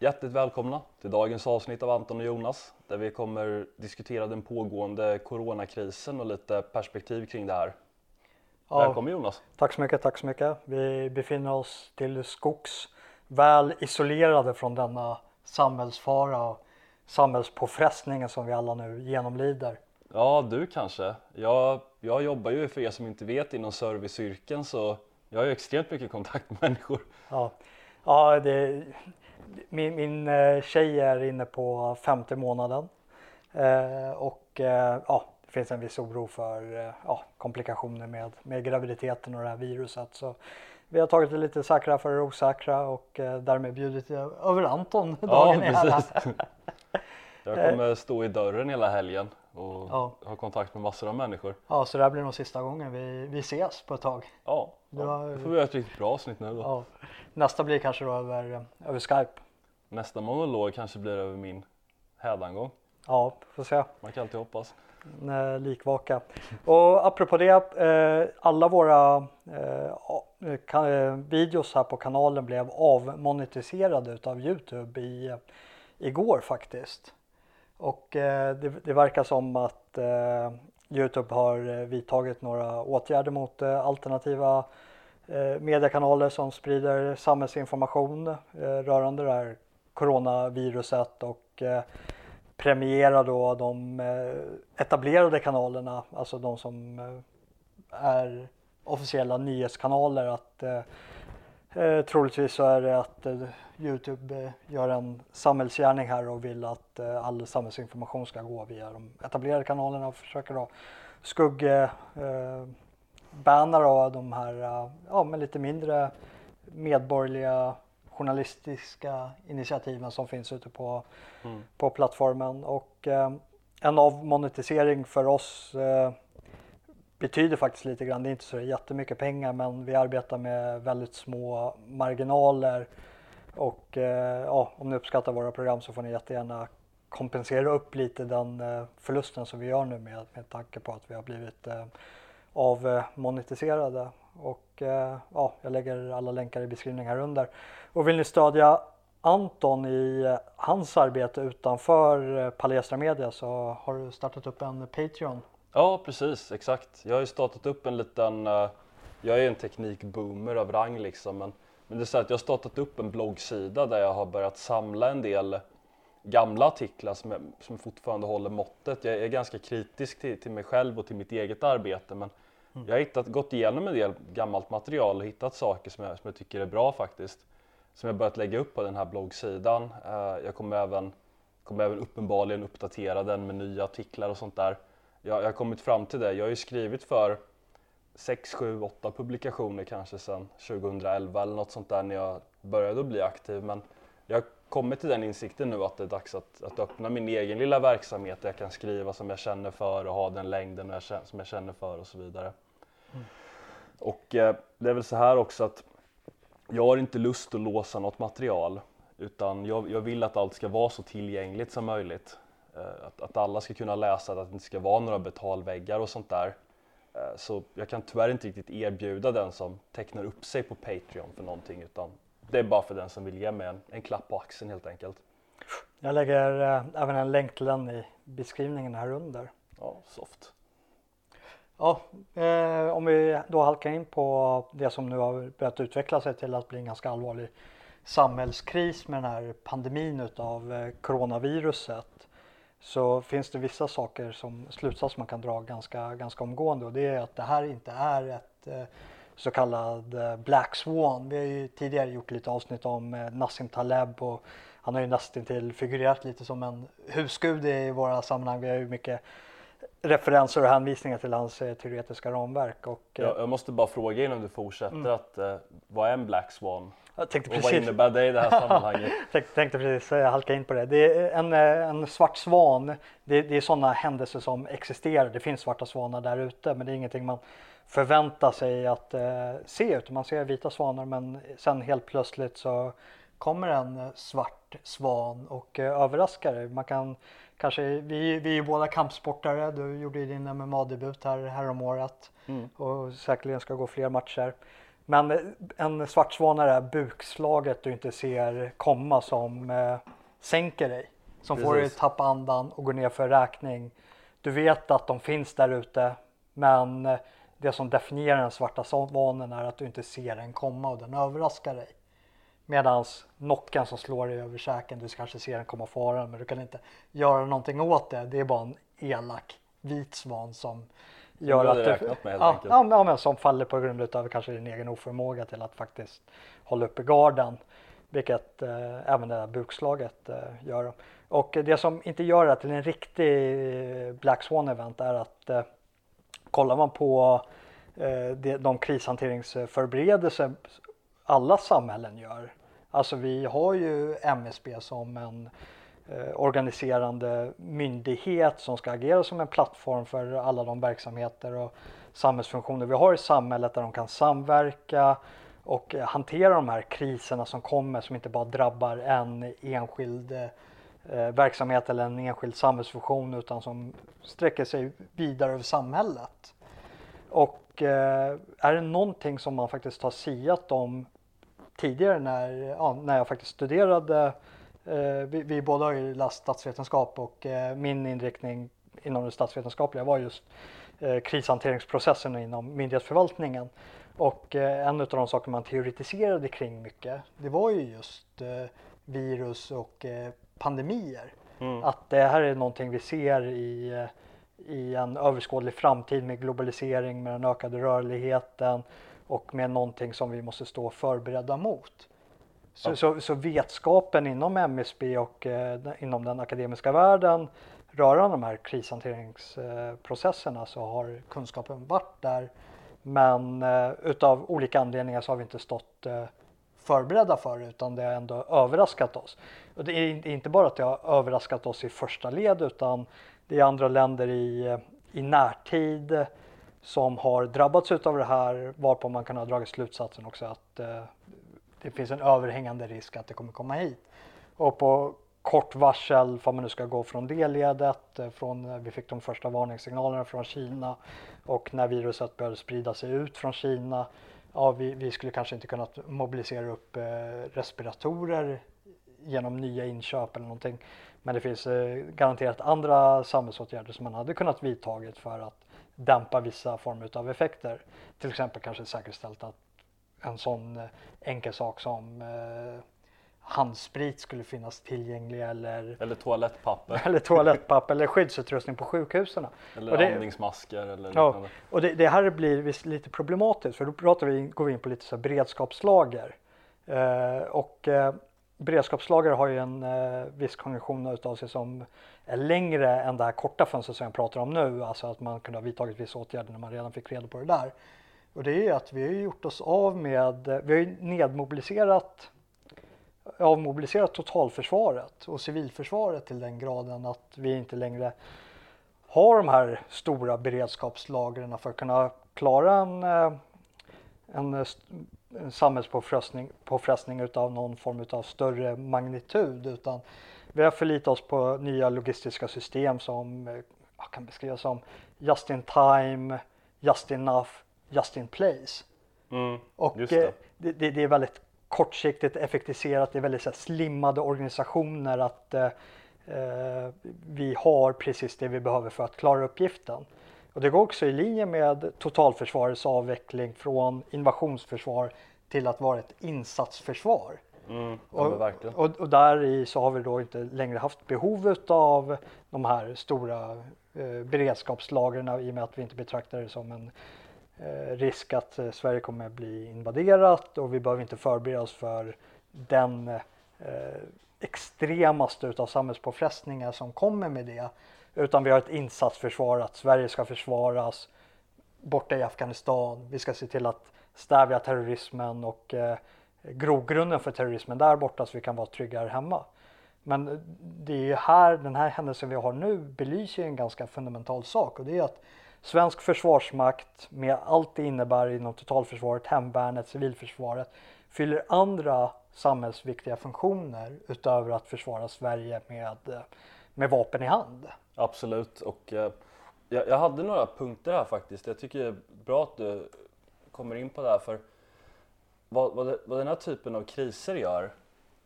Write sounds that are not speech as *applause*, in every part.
Hjärtligt välkomna till dagens avsnitt av Anton och Jonas där vi kommer diskutera den pågående coronakrisen och lite perspektiv kring det här. Ja, Välkommen Jonas! Tack så mycket, tack så mycket. Vi befinner oss till skogs väl isolerade från denna samhällsfara och samhällspåfrestningen som vi alla nu genomlider. Ja, du kanske. Jag, jag jobbar ju för er som inte vet inom serviceyrken så jag har ju extremt mycket kontakt med människor. Ja, ja det, min, min eh, tjej är inne på femte månaden eh, och eh, ja, det finns en viss oro för ja, komplikationer med, med graviditeten och det här viruset. Så vi har tagit det lite säkra för det osäkra och därmed bjudit över Anton dagen ja, precis. *laughs* Jag kommer stå i dörren hela helgen och ja. ha kontakt med massor av människor. Ja, så det här blir nog sista gången vi, vi ses på ett tag. Ja, det, var, det får vi göra ett riktigt bra avsnitt nu då. Ja. Nästa blir kanske då över, över Skype. Nästa monolog kanske blir över min hädangång. Ja, får se. Man kan alltid hoppas. Eh, likvaka. Och apropå det, eh, alla våra eh, videos här på kanalen blev avmonetiserade utav Youtube i, igår faktiskt. Och det, det verkar som att Youtube har vidtagit några åtgärder mot alternativa Eh, mediekanaler som sprider samhällsinformation eh, rörande det här coronaviruset och eh, premiera då de etablerade kanalerna, alltså de som är officiella nyhetskanaler att eh, troligtvis så är det att eh, Youtube gör en samhällsgärning här och vill att eh, all samhällsinformation ska gå via de etablerade kanalerna och försöker då skugg eh, banna då de här ja, med lite mindre medborgerliga journalistiska initiativen som finns ute på, mm. på plattformen. Och eh, en avmonetisering för oss eh, betyder faktiskt lite grann, det är inte så jättemycket pengar men vi arbetar med väldigt små marginaler och eh, ja, om ni uppskattar våra program så får ni jättegärna kompensera upp lite den eh, förlusten som vi gör nu med, med tanke på att vi har blivit avmonetiserade. Eh, och eh, ja, jag lägger alla länkar i beskrivningen här under. Och vill ni stödja Anton i eh, hans arbete utanför Palestra Media så har du startat upp en Patreon. Ja precis, exakt. Jag har ju startat upp en liten, jag är en teknikboomer av rang liksom men, men det är så att jag har startat upp en bloggsida där jag har börjat samla en del gamla artiklar som, jag, som fortfarande håller måttet. Jag är ganska kritisk till, till mig själv och till mitt eget arbete men jag har hittat, gått igenom en del gammalt material och hittat saker som jag, som jag tycker är bra faktiskt. Som jag börjat lägga upp på den här bloggsidan. Eh, jag kommer även, kommer även uppenbarligen uppdatera den med nya artiklar och sånt där. Jag, jag har kommit fram till det. Jag har ju skrivit för 6, 7, 8 publikationer kanske sedan 2011 eller något sånt där när jag började att bli aktiv. Men jag har kommit till den insikten nu att det är dags att, att öppna min egen lilla verksamhet där jag kan skriva som jag känner för och ha den längden jag, som jag känner för och så vidare. Mm. Och eh, det är väl så här också att jag har inte lust att låsa något material utan jag, jag vill att allt ska vara så tillgängligt som möjligt. Eh, att, att, alla ska kunna läsa att det inte ska vara några betalväggar och sånt där. Eh, så jag kan tyvärr inte riktigt erbjuda den som tecknar upp sig på Patreon för någonting utan det är bara för den som vill ge mig en, en klapp på axeln helt enkelt. Jag lägger äh, även en länk till den i beskrivningen här under. Ja, soft. Ja, eh, om vi då halkar in på det som nu har börjat utveckla sig till att bli en ganska allvarlig samhällskris med den här pandemin utav eh, coronaviruset så finns det vissa saker som slutsats man kan dra ganska, ganska omgående och det är att det här inte är ett eh, så kallad eh, Black Swan. Vi har ju tidigare gjort lite avsnitt om eh, Nassim Taleb och han har ju nästintill figurerat lite som en husgud i våra sammanhang. Vi har ju mycket referenser och hänvisningar till hans eh, teoretiska ramverk. Och, jag, jag måste bara fråga innan du fortsätter mm. att uh, vad är en Black Swan? Jag tänkte precis. Och vad innebär det i det här *laughs* sammanhanget? tänkte, tänkte precis halka in på det. Det är en, en svart svan. Det, det är sådana händelser som existerar. Det finns svarta svanar där ute men det är ingenting man förvänta sig att eh, se utan man ser vita svanar men sen helt plötsligt så kommer en svart svan och eh, överraskar dig. Man kan kanske, vi, vi är ju båda kampsportare, du gjorde ju din MMA-debut här häromåret mm. och säkerligen ska gå fler matcher. Men eh, en svartsvan är det här bukslaget du inte ser komma som eh, sänker dig. Som får dig att Precis. tappa andan och gå ner för räkning. Du vet att de finns där ute men eh, det som definierar den svarta svanen är att du inte ser den komma och den överraskar dig. Medans nocken som slår dig över käken, du kanske ser den komma faran men du kan inte göra någonting åt det. Det är bara en elak vit svan som gör att du, med helt ja, ja, men- ja, men som faller på grund av kanske din egen oförmåga till att faktiskt hålla uppe garden. Vilket eh, även det där bukslaget eh, gör. Och det som inte gör det till en riktig Black Swan event är att eh, kollar man på eh, de krishanteringsförberedelser alla samhällen gör. Alltså vi har ju MSB som en eh, organiserande myndighet som ska agera som en plattform för alla de verksamheter och samhällsfunktioner vi har i samhället där de kan samverka och eh, hantera de här kriserna som kommer som inte bara drabbar en enskild eh, verksamhet eller en enskild samhällsfunktion utan som sträcker sig vidare över samhället. Och eh, är det någonting som man faktiskt har siat om tidigare när, ja, när jag faktiskt studerade, eh, vi, vi båda har ju läst statsvetenskap och eh, min inriktning inom det statsvetenskapliga var just eh, krishanteringsprocessen inom myndighetsförvaltningen. Och en av de saker man teoretiserade kring mycket, det var ju just virus och pandemier. Mm. Att det här är någonting vi ser i, i en överskådlig framtid med globalisering, med den ökade rörligheten och med någonting som vi måste stå förberedda mot. Så, Ja. så, så vetskapen inom MSB och eh, inom den akademiska världen rörande de här krishanteringsprocesserna så har kunskapen varit där. Men eh, utav olika anledningar så har vi inte stått eh, förberedda för utan det har ändå överraskat oss. Och det är inte- inte bara att det har överraskat oss i första led utan det är andra länder i, eh, i närtid som har drabbats av det här varpå man kan ha dragit slutsatsen också att eh, det finns en överhängande risk att det kommer komma hit. Och på kort varsel, för man nu ska gå från det ledet, eh, från, eh, vi fick de första varningssignalerna från Kina och när viruset började sprida sig ut från Kina, ja vi, vi skulle kanske inte kunnat mobilisera upp eh, respiratorer genom nya inköp eller någonting. Men det finns eh, garanterat andra samhällsåtgärder som man hade kunnat vidtagit för att dämpa vissa former av effekter. Till exempel kanske säkerställt att en sån eh, enkel sak som eh, handsprit skulle finnas tillgänglig eller, Eller toalettpapper. eller toalettpapper *laughs* eller skyddsutrustning på sjukhusen. Eller Och det- andningsmasker eller Ja, liknande. och det, det här blir visst lite problematiskt för då pratar vi, går vi in på lite så beredskapslager. Eh, och eh, beredskapslager har ju en eh, viss kognition utav sig som är längre än det här korta fönstret som jag pratar om nu. Alltså att man kunde ha vidtagit vissa åtgärder när man redan fick reda på det där. Och det är ju att vi har gjort oss av med, eh, vi har ju nedmobiliserat avmobiliserat totalförsvaret och civilförsvaret till den graden att vi inte längre har de här stora beredskapslagren för att kunna klara en, eh, en eh, samhällspåfrestning påfrestning utav någon form av större magnitud utan vi har förlitat oss på nya logistiska system som eh, kan beskrivas som just in time, just enough, just in place. Mm, Och just eh, det. det, det, det är väldigt kortsiktigt effektiviserat, det är väldigt så här, slimmade organisationer att eh, eh, vi har precis det vi behöver för att klara uppgiften. Och det går också i linje med totalförsvarets avveckling från invasionsförsvar till att vara ett insatsförsvar. Mm, Och, och, och där i så har vi då inte längre haft behov av de här stora eh, beredskapslagren i och med att vi inte betraktar det som en eh, risk att eh, Sverige kommer bli invaderat och vi behöver inte förbereda oss för den eh, extremaste utav samhällspåfrestningar som kommer med det. Utan vi har ett insatsförsvar att Sverige ska försvaras borta i Afghanistan. Vi ska se till att stävja terrorismen och eh, grogrunden för terrorismen där borta så vi kan vara tryggare hemma. Men det är ju här, den här händelsen vi har nu belyser en ganska fundamental sak och det är att svensk försvarsmakt med allt det innebär inom totalförsvaret, hemvärnet, civilförsvaret fyller andra samhällsviktiga funktioner utöver att försvara Sverige med, eh, med vapen i hand. Absolut. Och eh, jag, jag hade några punkter här faktiskt. Jag tycker det är bra att du kommer in på det här. För vad, vad, det, vad den här typen av kriser gör,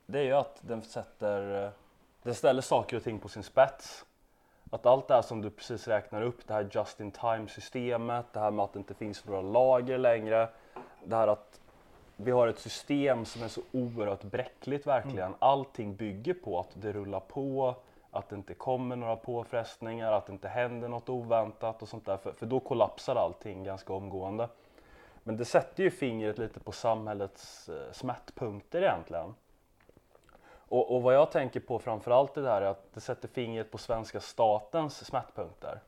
det är ju att den sätter, den ställer saker och ting på sin spets. Att allt det här som du precis räknar upp, det här just in time systemet, det här med att det inte finns några lager längre, det här att vi har ett system som är så oerhört bräckligt verkligen. Mm. Allting bygger på att det rullar på, att det inte kommer några påfrestningar, att det inte händer något oväntat och sånt där. För, för då kollapsar allting ganska omgående. Men det sätter ju fingret lite på samhällets eh, smärtpunkter egentligen. Och, och, vad jag tänker på framförallt det här är att det sätter fingret på svenska statens smärtpunkter.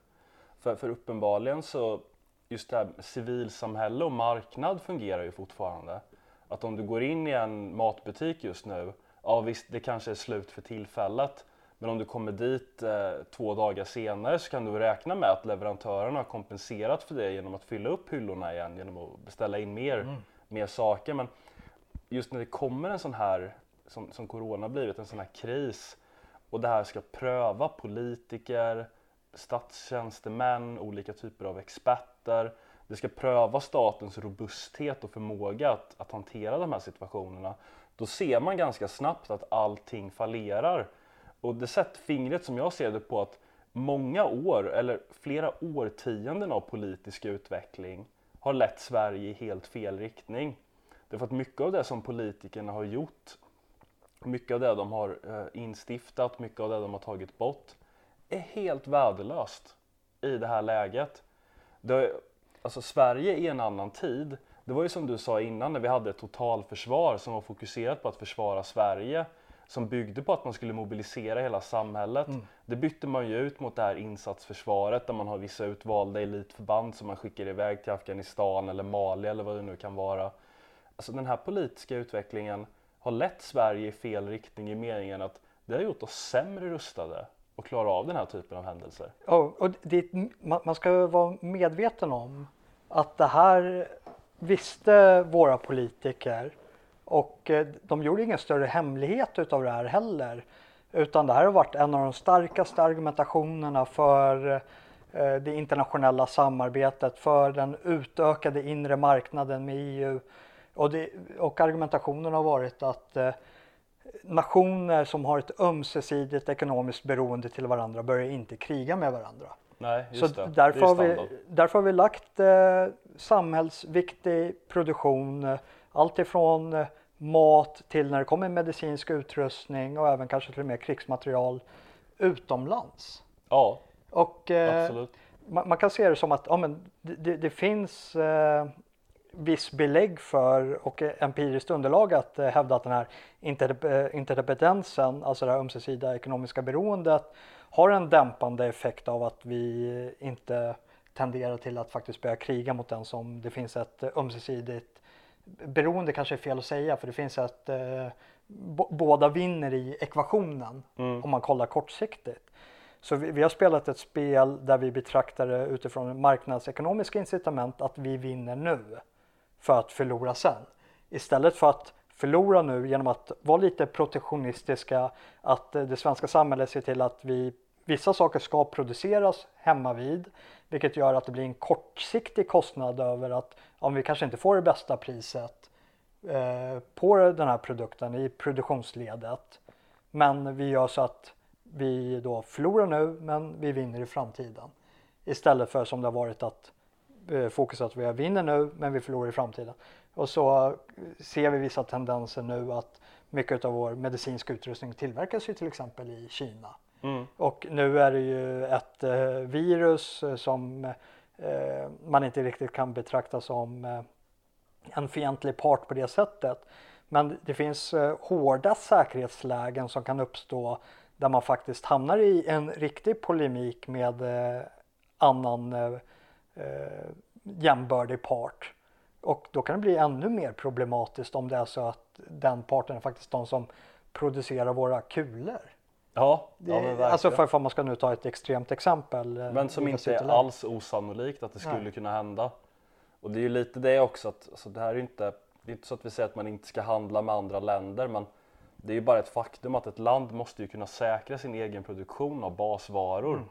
För, för uppenbarligen så, just det här civilsamhälle och marknad fungerar ju fortfarande. Att om du går in i en matbutik just nu, ja visst det kanske är slut för tillfället, men om du kommer dit eh, två dagar senare så kan du räkna med att leverantören har kompenserat för det genom att fylla upp hyllorna igen genom att beställa in mer, mm. mer saker. Men just när det kommer en sån här, som, som corona blivit, en sån här kris och det här ska pröva politiker, statstjänstemän, olika typer av experter. Det ska pröva statens robusthet och förmåga att, att hantera de här situationerna. Då ser man ganska snabbt att allting fallerar och det sätter fingret som jag ser det på att många år eller flera årtionden av politisk utveckling har lett Sverige i helt fel riktning. Därför att mycket av det som politikerna har gjort, mycket av det de har eh, instiftat, mycket av det de har tagit bort är helt värdelöst i det här läget. Det, alltså Sverige i en annan tid, det var ju som du sa innan när vi hade ett totalförsvar som var fokuserat på att försvara Sverige som byggde på att man skulle mobilisera hela samhället. Mm. Det bytte man ju ut mot det här insatsförsvaret där man har vissa utvalda elitförband som man skickar iväg till Afghanistan eller Mali eller vad det nu kan vara. Alltså den här politiska utvecklingen har lett Sverige i fel riktning i meningen att det har gjort oss sämre rustade att klara av den här typen av händelser. Ja, och det, man ska vara medveten om att det här visste våra politiker och eh, de gjorde ingen större hemlighet utav det här heller. Utan det här har varit en av de starkaste argumentationerna för eh, det internationella samarbetet, för den utökade inre marknaden med EU. Och, det, och argumentationen har varit att eh, nationer som har ett ömsesidigt ekonomiskt beroende till varandra börjar inte kriga med varandra. Nej, Så det. Därför, det har vi, därför har vi lagt eh, samhällsviktig produktion allt ifrån eh, mat till när det kommer medicinsk utrustning och även kanske till och med krigsmaterial utomlands. Ja, och, eh, absolut. Man, man, kan se det som att ja, men det, det finns eh, viss belägg för och empiriskt underlag att eh, hävda att den här eh, interdependensen, alltså det här ömsesidiga ekonomiska beroendet, har en dämpande effekt av att vi inte tenderar till att faktiskt börja kriga mot den som det finns ett ömsesidigt beroende kanske är fel att säga för det finns att eh, båda vinner i ekvationen mm. om man kollar kortsiktigt. Så vi, vi, har spelat ett spel där vi betraktar det utifrån marknadsekonomiska incitament att vi vinner nu för att förlora sen. Istället för att förlora nu genom att vara lite protektionistiska, att eh, det svenska samhället ser till att vi Vissa saker ska produceras hemma vid vilket gör att det blir en kortsiktig kostnad över att om vi kanske inte får det bästa priset eh, på den här produkten i produktionsledet. Men vi gör så att vi då förlorar nu men vi vinner i framtiden. Istället för som det har varit att eh, fokus att vi vinner nu men vi förlorar i framtiden. Och så eh, ser vi vissa tendenser nu att mycket av vår medicinska utrustning tillverkas ju till exempel i Kina. Mm. Och nu är det ju ett eh, virus eh, som eh, man inte riktigt kan betrakta som eh, en fientlig part på det sättet. Men det finns eh, hårda säkerhetslägen som kan uppstå där man faktiskt hamnar i en riktig polemik med eh, annan eh, eh jämbördig part. Och då kan det bli ännu mer problematiskt om det är så att den parten är faktiskt de som producerar våra kulor. Ja, det, ja alltså för, för man ska nu ta ett extremt exempel. Eh, men som inte är alls osannolikt att det skulle Nej. kunna hända. Och det är ju lite det också att alltså det här är inte, det är inte så att vi säger att man inte ska handla med andra länder men det är ju bara ett faktum att ett land måste ju kunna säkra sin egen produktion av basvaror. Mm.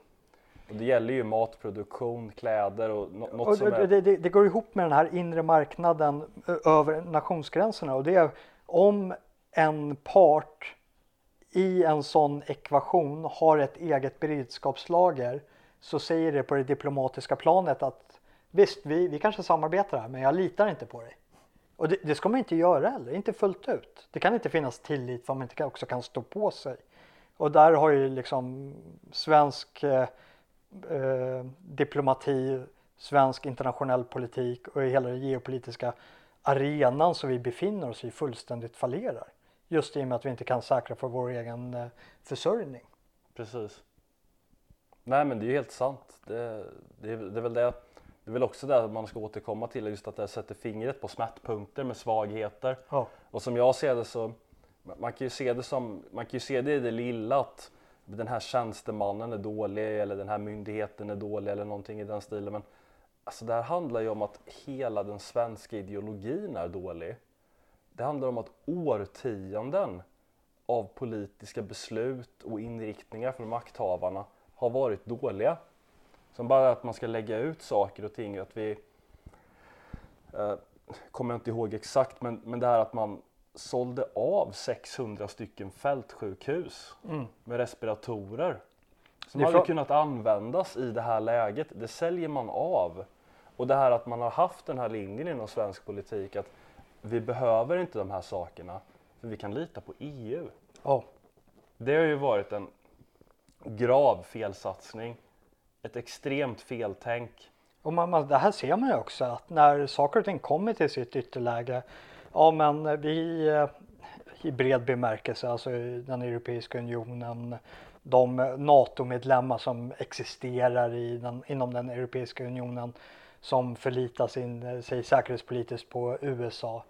Och det gäller ju matproduktion, kläder och nå- något Och som det, är... det, det, det går ihop med den här inre marknaden över nationsgränserna och det är om en part i en sån ekvation har ett eget beredskapslager så säger det på det diplomatiska planet att visst, vi, vi kanske samarbetar här men jag litar inte på dig. Och det, det ska man inte göra heller, inte fullt ut. Det kan inte finnas tillit för man inte också kan stå på sig. Och där har ju liksom svensk eh, eh, diplomati, svensk internationell politik och hela den geopolitiska arenan som vi befinner oss i fullständigt fallerar. Just i och med att vi inte kan säkra för vår egen eh, försörjning. Precis. Nej men det är ju helt sant. Det, det, är, det är väl det. Det är väl också det man ska återkomma till, just att det sätter fingret på smärtpunkter med svagheter. Ja. Och som jag ser det så, man kan ju se det som, man kan ju se det i det lilla att den här tjänstemannen är dålig eller den här myndigheten är dålig eller någonting i den stilen. Men alltså det här handlar ju om att hela den svenska ideologin är dålig. Det handlar om att årtionden av politiska beslut och inriktningar från makthavarna har varit dåliga. Som bara att man ska lägga ut saker och ting, att vi eh, kommer jag inte ihåg exakt, men, men det här att man sålde av 600 stycken fältsjukhus med respiratorer som hade fra- kunnat användas i det här läget. Det säljer man av. Och det här att man har haft den här linjen inom svensk politik att vi behöver inte de här sakerna för vi kan lita på EU. Ja. Det har ju varit en grav felsatsning, ett extremt feltänk. Och man, man, det här ser man ju också att när saker och ting kommer till sitt ytterläge, ja men vi eh, i bred bemärkelse, alltså den Europeiska unionen, de NATO-medlemmar som existerar i den, inom den Europeiska unionen som förlitar sin, sig säkerhetspolitiskt på USA.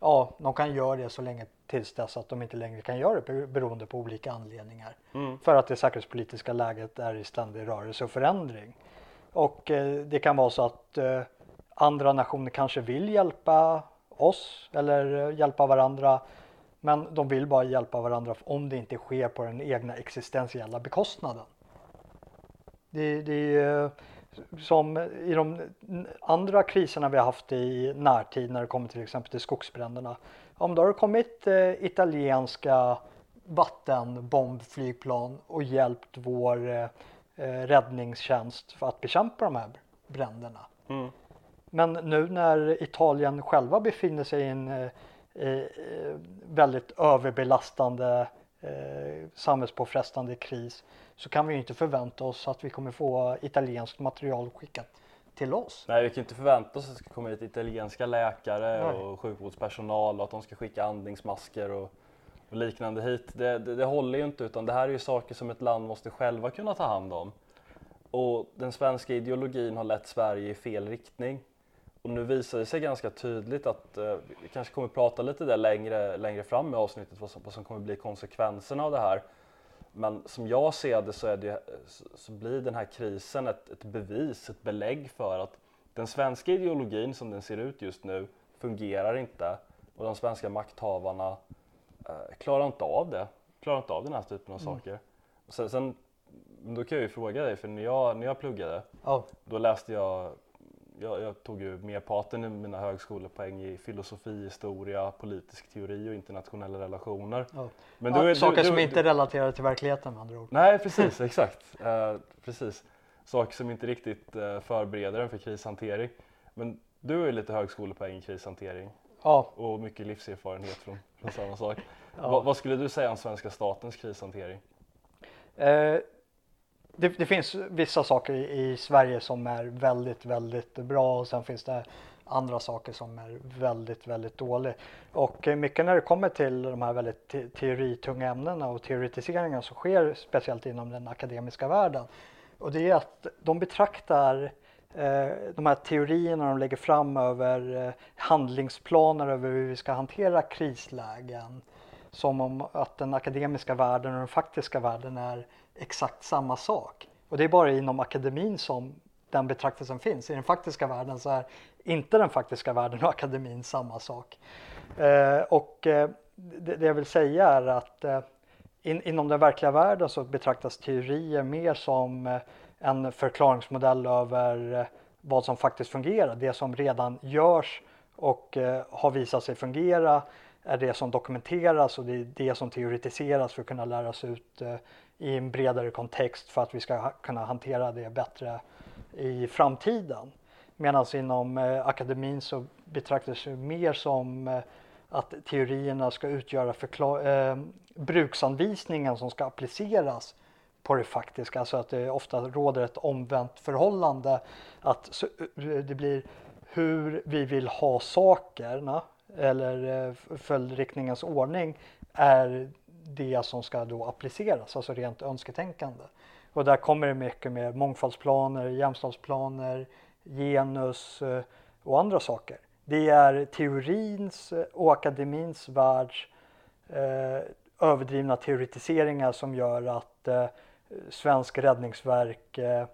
Ja, de kan göra det så länge tills dess att de inte längre kan göra det beroende på olika anledningar. För att det säkerhetspolitiska läget är i ständig rörelse och förändring. Och eh, det kan vara så att eh, andra nationer kanske vill hjälpa oss eller eh, hjälpa varandra. Men de vill bara hjälpa varandra om det inte sker på den egna existentiella bekostnaden. Det, det är eh, som i de andra kriserna vi har haft i närtid när det kommer till exempel till skogsbränderna. Om då har det kommit eh, italienska vattenbombflygplan och hjälpt vår eh, eh, räddningstjänst för att bekämpa de här bränderna. Men nu när Italien själva befinner sig i en eh, eh, väldigt överbelastande eh, samhällspåfrestande kris så kan vi ju inte förvänta oss att vi kommer få italienskt material skickat till oss. Nej, vi kan inte förvänta oss att det ska komma hit italienska läkare Nej. och sjukvårdspersonal och att de ska skicka andningsmasker och, och liknande hit. Det, det, det håller ju inte utan det här är ju saker som ett land måste själva kunna ta hand om. Och den svenska ideologin har lett Sverige i fel riktning. Och nu visar det sig ganska tydligt att eh, vi kanske kommer prata lite där längre, längre fram i avsnittet vad som, vad som kommer bli konsekvenserna av det här. Men som jag ser det så, är det, så, så blir den här krisen ett, ett bevis, ett belägg för att den svenska ideologin som den ser ut just nu fungerar inte och de svenska makthavarna eh, klarar inte av det. Klarar inte av den här typen av saker. Och sen, sen, då kan jag ju fråga dig, för när jag, när jag pluggade Ja, då läste jag, jag, jag tog ju merparten i mina högskolepoäng i filosofi, historia, politisk teori och internationella relationer. ja. Men ja, du saker du- som du- inte är relaterade till verkligheten med andra ord. Nej precis, *laughs* exakt. Eh, precis. Saker som inte riktigt eh, förbereder en för krishantering. Men du har ju lite högskolepoäng i krishantering Ja, och mycket livserfarenhet från, från samma sak. *laughs* Ja. Va, vad skulle du säga om svenska statens krishantering? Eh, det, det finns vissa saker i, i Sverige som är väldigt, väldigt bra och sen finns det andra saker som är väldigt, väldigt dåliga. Och eh, mycket när det kommer till de här väldigt te teoritunga ämnena och teoretiseringarna som sker speciellt inom den akademiska världen. Och det är att de betraktar eh, de här teorierna de lägger fram över eh, handlingsplaner över hur vi ska hantera krislägen som om att den akademiska världen och den faktiska världen är exakt samma sak. Och det är bara inom akademin som den betraktelsen finns. I den faktiska världen så är inte den faktiska världen och akademin samma sak. Eh, och eh, det, det jag vill säga är att eh, in, inom den verkliga världen så betraktas teorier mer som eh, en förklaringsmodell över eh, vad som faktiskt fungerar. Det som redan görs och eh, har visat sig fungera är det som dokumenteras och det är det som teoretiseras för att kunna läras ut eh, i en bredare kontext för att vi ska kunna hantera det bättre i framtiden. Medan inom eh, akademin så betraktas det mer som eh, att teorierna ska utgöra eh, bruksanvisningen som ska appliceras på det faktiska, alltså att det ofta råder ett omvänt förhållande. Att det blir hur vi vill ha sakerna eller eh, följdriktningens ordning är det som ska då appliceras, alltså rent önsketänkande. Och där kommer det mycket med mångfaldsplaner, jämställdhetsplaner, genus eh, och andra saker. Det är teorins och akademins världs eh, överdrivna teoretiseringar som gör att eh, Svensk räddningsverk eh, eh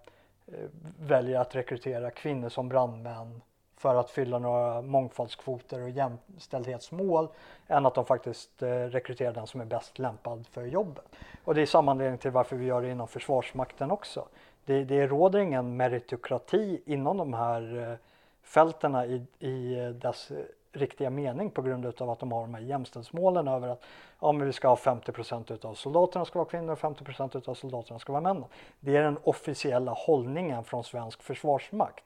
väljer att rekrytera kvinnor som brandmän för att fylla några mångfaldskvoter och jämställdhetsmål än att de faktiskt eh, rekryterar den som är bäst lämpad för jobbet. Och det är samma anledning till varför vi gör det inom Försvarsmakten också. Det, det råder ingen meritokrati inom de här eh, fälten i, i dess riktiga mening på grund av att de har de här jämställdhetsmålen över att ja, men vi ska ha 50% av soldaterna ska vara kvinnor och 50% av soldaterna ska vara män. Det är den officiella hållningen från svensk försvarsmakt.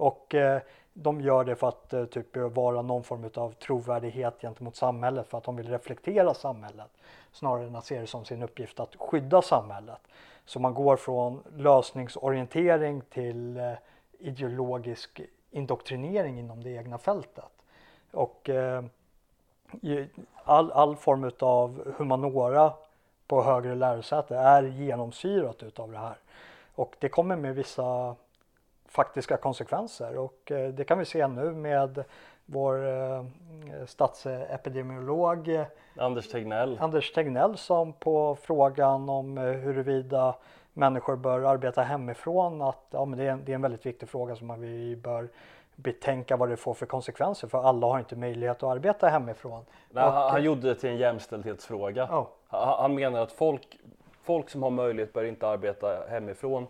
Och eh, de gör det för att eh, typ vara någon form av trovärdighet gentemot samhället för att de vill reflektera samhället snarare än att se det som sin uppgift att skydda samhället. Så man går från lösningsorientering till eh, ideologisk indoktrinering inom det egna fältet. Och eh, all, all form av humanora på högre lärosäte är genomsyrat utav det här. Och det kommer med vissa faktiska konsekvenser och eh, det kan vi se nu med vår eh, statsepidemiolog Anders Tegnell. Anders Tegnell som på frågan om eh, huruvida människor bör arbeta hemifrån att ja, men det, är en, det är en väldigt viktig fråga som vi bör betänka vad det får för konsekvenser för alla har inte möjlighet att arbeta hemifrån. Nej, och, han, han gjorde det till en jämställdhetsfråga. Oh. Han, han menar att folk, folk som har möjlighet bör inte arbeta hemifrån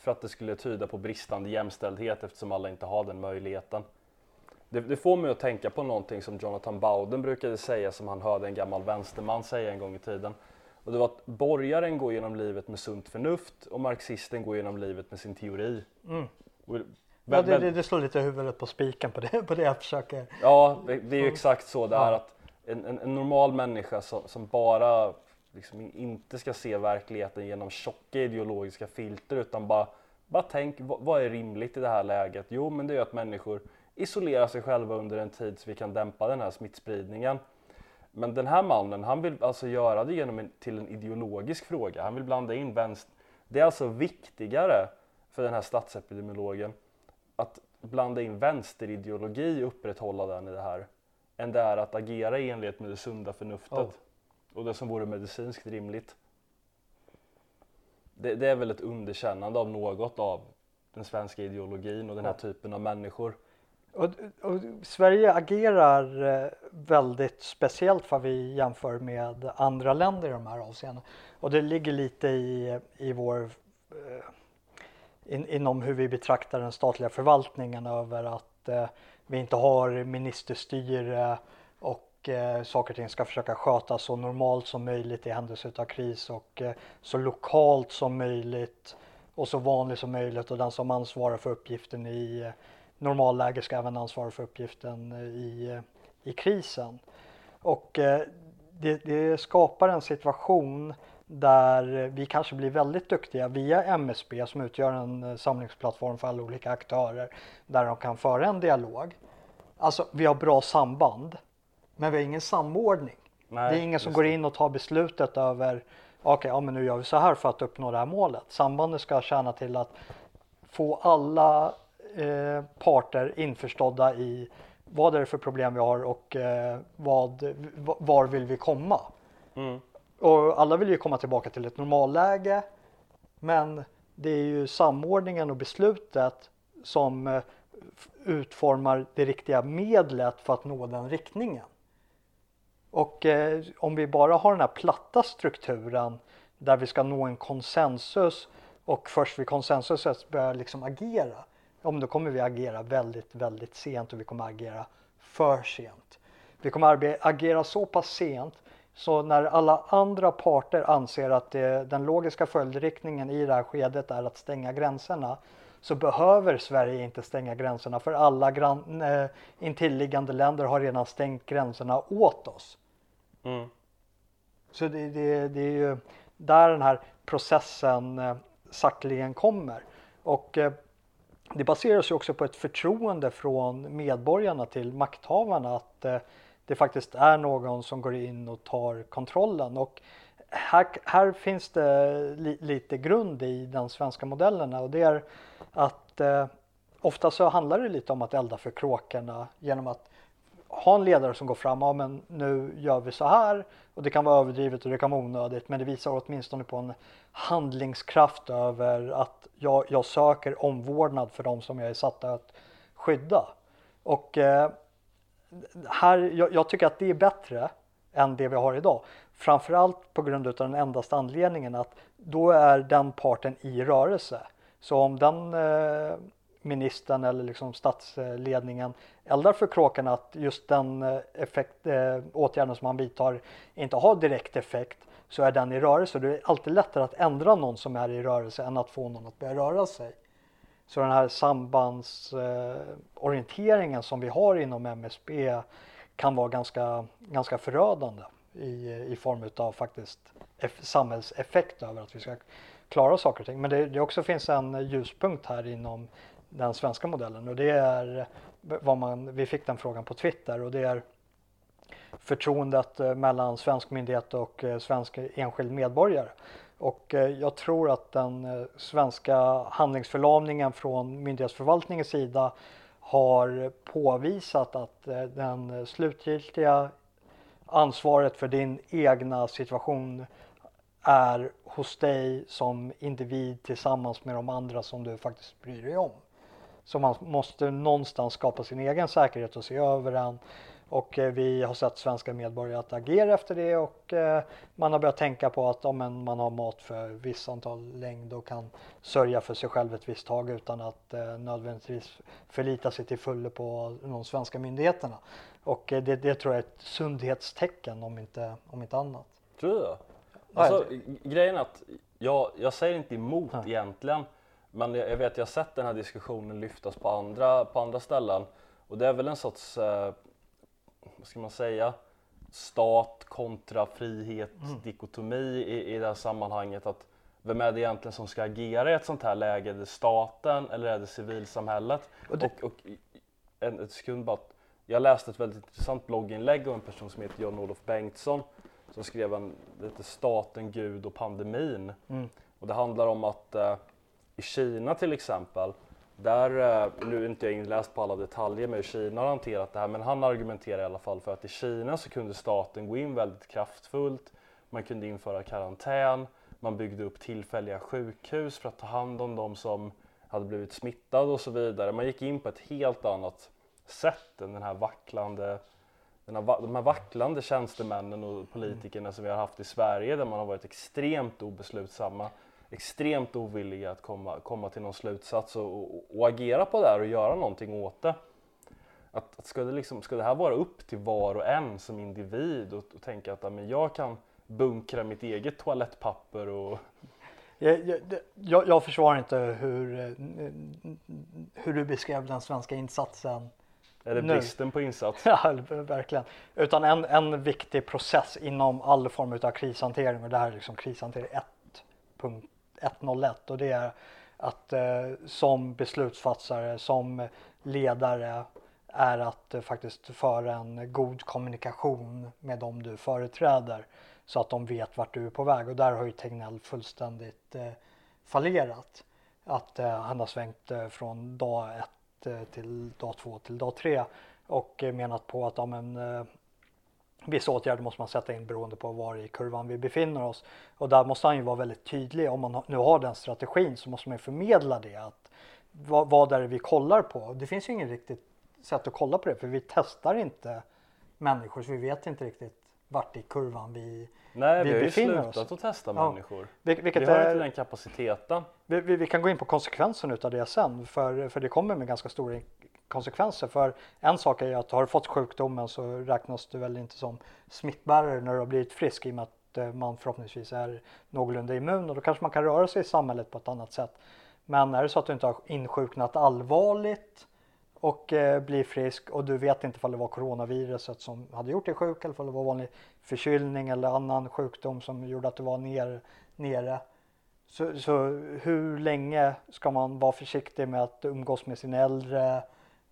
för att det skulle tyda på bristande jämställdhet eftersom alla inte har den möjligheten. Det, det, får mig att tänka på någonting som Jonathan Bowden brukade säga som han hörde en gammal vänsterman säga en gång i tiden. Och det var att borgaren går genom livet med sunt förnuft och marxisten går genom livet med sin teori. Mm. Och, ja, det, det, det, slår lite huvudet på spiken på det, på det jag försöker. Ja, det, det är ju exakt så det är att en, en, en normal människa som, som bara liksom inte ska se verkligheten genom tjocka ideologiska filter utan bara, bara tänk vad, är rimligt i det här läget? Jo, men det är att människor isolerar sig själva under en tid så vi kan dämpa den här smittspridningen. Men den här mannen, han vill alltså göra det genom en, till en ideologisk fråga. Han vill blanda in vänster. Det är alltså viktigare för den här statsepidemiologen att blanda in vänsterideologi och upprätthålla den i det här än det är att agera i enlighet med det sunda förnuftet. Oh och det som vore medicinskt rimligt. Det, det, är väl ett underkännande av något av den svenska ideologin och den här typen av människor. Och, och Sverige agerar eh, väldigt speciellt vad vi jämför med andra länder i de här avseendena. Och det ligger lite i, i vår eh, in, inom hur vi betraktar den statliga förvaltningen över att eh, vi inte har ministerstyre och eh, saker och ting ska försöka skötas så normalt som möjligt i händelse av kris och eh, så lokalt som möjligt och så vanligt som möjligt och den som ansvarar för uppgiften i eh, normalläge ska även ansvara för uppgiften i, eh, i krisen. Och eh, det, det, skapar en situation där vi kanske blir väldigt duktiga via MSB som utgör en eh, samlingsplattform för alla olika aktörer där de kan föra en dialog. Alltså vi har bra samband men vi har ingen samordning. Nej, det är ingen som går in och tar beslutet över okej, okay, ja, men nu gör vi så här för att uppnå det här målet. Sambandet ska tjäna till att få alla eh, parter införstådda i vad är det för problem vi har och eh, vad, var vill vi komma? Mm. Och alla vill ju komma tillbaka till ett normalläge. Men det är ju samordningen och beslutet som eh, utformar det riktiga medlet för att nå den riktningen. Och eh, om vi bara har den här platta strukturen där vi ska nå en konsensus och först vid konsensus börjar liksom agera, om då kommer vi agera väldigt, väldigt sent och vi kommer agera för sent. Vi kommer agera så pass sent så när alla andra parter anser att det, den logiska följdriktningen i det här skedet är att stänga gränserna så behöver Sverige inte stänga gränserna för alla grann, eh, intilliggande länder har redan stängt gränserna åt oss. Mm. Så det, det, det, är ju där den här processen eh, sakteligen kommer. Och eh, det baseras ju också på ett förtroende från medborgarna till makthavarna att eh, det faktiskt är någon som går in och tar kontrollen. Och här, här finns det li, lite grund i den svenska modellen och det är att eh, ofta så handlar det lite om att elda för kråkorna genom att ha en ledare som går fram, ja men nu gör vi så här och det kan vara överdrivet och det kan vara onödigt men det visar åtminstone på en handlingskraft över att jag, jag söker omvårdnad för de som jag är satt att skydda. Och eh, här, jag, jag, tycker att det är bättre än det vi har idag. Framförallt på grund av den endaste anledningen att då är den parten i rörelse. Så om den eh, ministern eller liksom statsledningen eldar för kråkan att just den eh, effekt, eh, åtgärden som man vidtar inte har direkt effekt så är den i rörelse. Det är alltid lättare att ändra någon som är i rörelse än att få någon att börja röra sig. Så den här sambandsorienteringen eh, som vi har inom MSB kan vara ganska, ganska förödande i, i form av faktiskt samhällseffekt över att vi ska klara saker och ting. Men det, det också finns en ljuspunkt här inom den svenska modellen och det är vad man, vi fick den frågan på Twitter och det är förtroendet eh, mellan svensk myndighet och eh, svensk enskild medborgare. Och eh, jag tror att den svenska handlingsförlamningen från myndighetsförvaltningens sida har påvisat att den slutgiltiga ansvaret för din egna situation är hos dig som individ tillsammans med de andra som du faktiskt bryr dig om. Så man måste någonstans skapa sin egen säkerhet och se över den och eh, vi har sett svenska medborgare att agera efter det och eh, man har börjat tänka på att om man har mat för visst antal längd och kan sörja för sig själv ett visst tag utan att eh, nödvändigtvis förlita sig till fullo på de svenska myndigheterna. Och det, det tror jag är ett sundhetstecken om inte, om inte annat. Tror du Alltså, grejen är att jag, jag säger inte emot ja. egentligen men jag, jag vet jag har sett den här diskussionen lyftas på andra, på andra ställen och det är väl en sorts eh, vad ska man säga, stat kontra frihet, mm. dikotomi i, i det här sammanhanget. Att vem är det egentligen som ska agera i ett sånt här läge? Är det staten eller är det civilsamhället? Och, det... och, och en, en sekund bara. Jag läste ett väldigt intressant blogginlägg av en person som heter John-Olof Bengtsson som skrev en, heter Staten, Gud och pandemin. Mm. Och det handlar om att eh, i Kina till exempel där, eh, nu är inte jag inläst på alla detaljer med hur Kina har hanterat det här, men han argumenterar i alla fall för att i Kina så kunde staten gå in väldigt kraftfullt. Man kunde införa karantän, man byggde upp tillfälliga sjukhus för att ta hand om de som hade blivit smittade och så vidare. Man gick in på ett helt annat sätt än den här vacklande, den här, de här vacklande tjänstemännen och politikerna som vi har haft i Sverige där man har varit extremt obeslutsamma extremt ovilliga att komma, komma till någon slutsats och, och, och agera på det här och göra någonting åt det. Att, att ska, det liksom, ska det här vara upp till var och en som individ och, och tänka att men jag kan bunkra mitt eget toalettpapper och jag, jag, jag försvarar inte hur, hur du beskrev den svenska insatsen. Det bristen nu. på insats? *laughs* Ja, verkligen. Utan en, en viktig process inom all form av krishantering och det här är liksom krishantering 1.0 101 och det är att eh, som beslutsfattare, som ledare är att eh, faktiskt föra en god kommunikation med dem du företräder så att de vet vart du är på väg och där har ju Tegnell fullständigt eh, fallerat. Att eh, han har svängt eh, från dag ett eh, till dag två till dag tre och eh, menat på att ja, men, eh, Vissa åtgärder måste man sätta in beroende på var i kurvan vi befinner oss. Och där måste han ju vara väldigt tydlig. Om man nu har den strategin så måste man ju förmedla det. Att vad, vad är det vi kollar på? Det finns ju inget riktigt sätt att kolla på det för vi testar inte människor så vi vet inte riktigt vart i kurvan vi, Nej, vi vi har ju befinner oss. slutat att testa Ja. människor. Vil- Vilket Vi har är, inte den kapaciteten. vi, vi, vi kan gå in på konsekvensen utav det sen för, för det kommer med ganska stora konsekvenser. För en sak är ju att har du fått sjukdomen så räknas du väl inte som smittbärare när du har blivit frisk i och med att eh, man förhoppningsvis är någorlunda immun och då kanske man kan röra sig i samhället på ett annat sätt. Men är det så att du inte har insjuknat allvarligt och eh, blir frisk och du vet inte om det var coronaviruset som hade gjort dig sjuk eller om det var vanlig förkylning eller annan sjukdom som gjorde att du var ner, nere. Så, så hur länge ska man vara försiktig med att umgås med sin äldre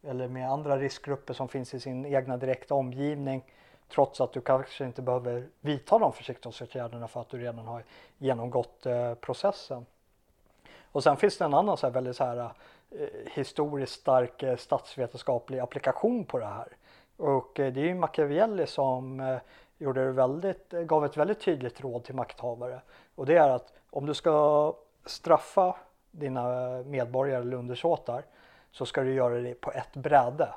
eller med andra riskgrupper som finns i sin egna direkta omgivning trots att du kanske inte behöver vidta de försiktighetsåtgärderna för att du redan har genomgått eh, processen. Och sen finns det en annan så här väldigt så här, eh, historiskt stark eh, statsvetenskaplig applikation på det här. Och eh, det är ju Machiavelli som eh, gjorde det väldigt, eh, gav ett väldigt tydligt råd till makthavare. Och det är att om du ska straffa dina eh, medborgare eller undersåtar så ska du göra det på ett bräde.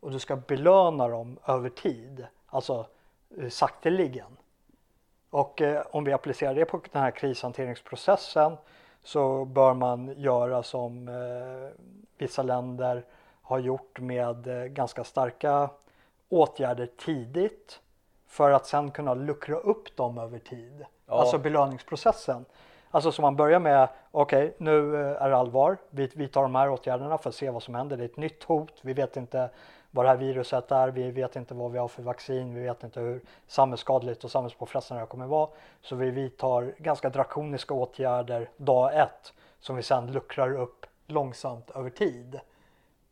Och du ska belöna dem över tid, alltså eh, sakteligen. Och eh, om vi applicerar det på den här krishanteringsprocessen så bör man göra som eh, vissa länder har gjort med eh, ganska starka åtgärder tidigt för att sen kunna luckra upp dem över tid. Ja. Alltså belöningsprocessen. Alltså så man börjar med, okej nu eh, är det allvar, vi, vi tar de här åtgärderna för att se vad som händer. Det är ett nytt hot, vi vet inte vad det här viruset är, vi vet inte vad vi har för vaccin, vi vet inte hur samhällsskadligt och samhällspåfrestande det här kommer vara. Så vi vidtar ganska drakoniska åtgärder dag ett som vi sedan luckrar upp långsamt över tid.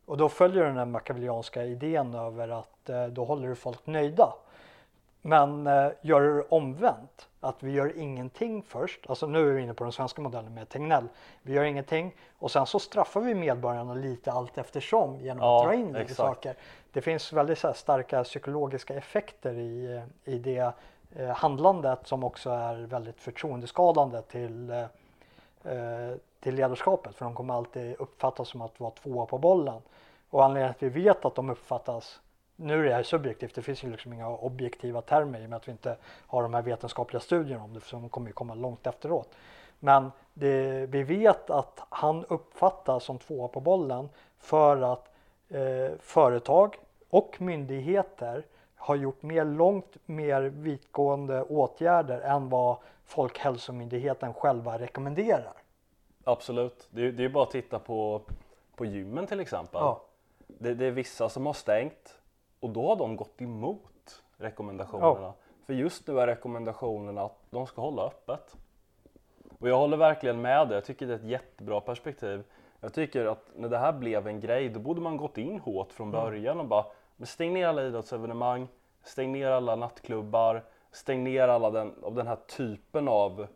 Och då följer den här machiavellianska idén över att eh, då håller du folk nöjda. Men eh, gör det omvänt, att vi gör ingenting först, alltså nu är vi inne på den svenska modellen med Tegnell. Vi gör ingenting och sen så straffar vi medborgarna lite allt eftersom genom Ja, att dra in lite saker. Det finns väldigt här, starka psykologiska effekter i, i det eh, handlandet som också är väldigt förtroendeskadande till, eh, eh, till ledarskapet för de kommer alltid uppfattas som att vara tvåa på bollen. Och anledningen till att vi vet att de uppfattas nu är det här subjektivt, det finns ju liksom inga objektiva termer i och med att vi inte har de här vetenskapliga studierna om det, de kommer ju komma långt efteråt. Men det, vi vet att han uppfattas som tvåa på bollen för att eh, företag och myndigheter har gjort mer långt mer vitgående åtgärder än vad Folkhälsomyndigheten själva rekommenderar. Absolut. Det är, det är bara att titta på, på gymmen till exempel. Ja. Det, det är vissa som har stängt och då har de gått emot rekommendationerna. För just nu är rekommendationerna att de ska hålla öppet. Och jag håller verkligen med dig. Jag tycker det är ett jättebra perspektiv. Jag tycker att när det här blev en grej då borde man gått in hårt från början och bara men stäng ner alla idrottsevenemang, stäng ner alla nattklubbar, stäng ner alla den, av den här typen av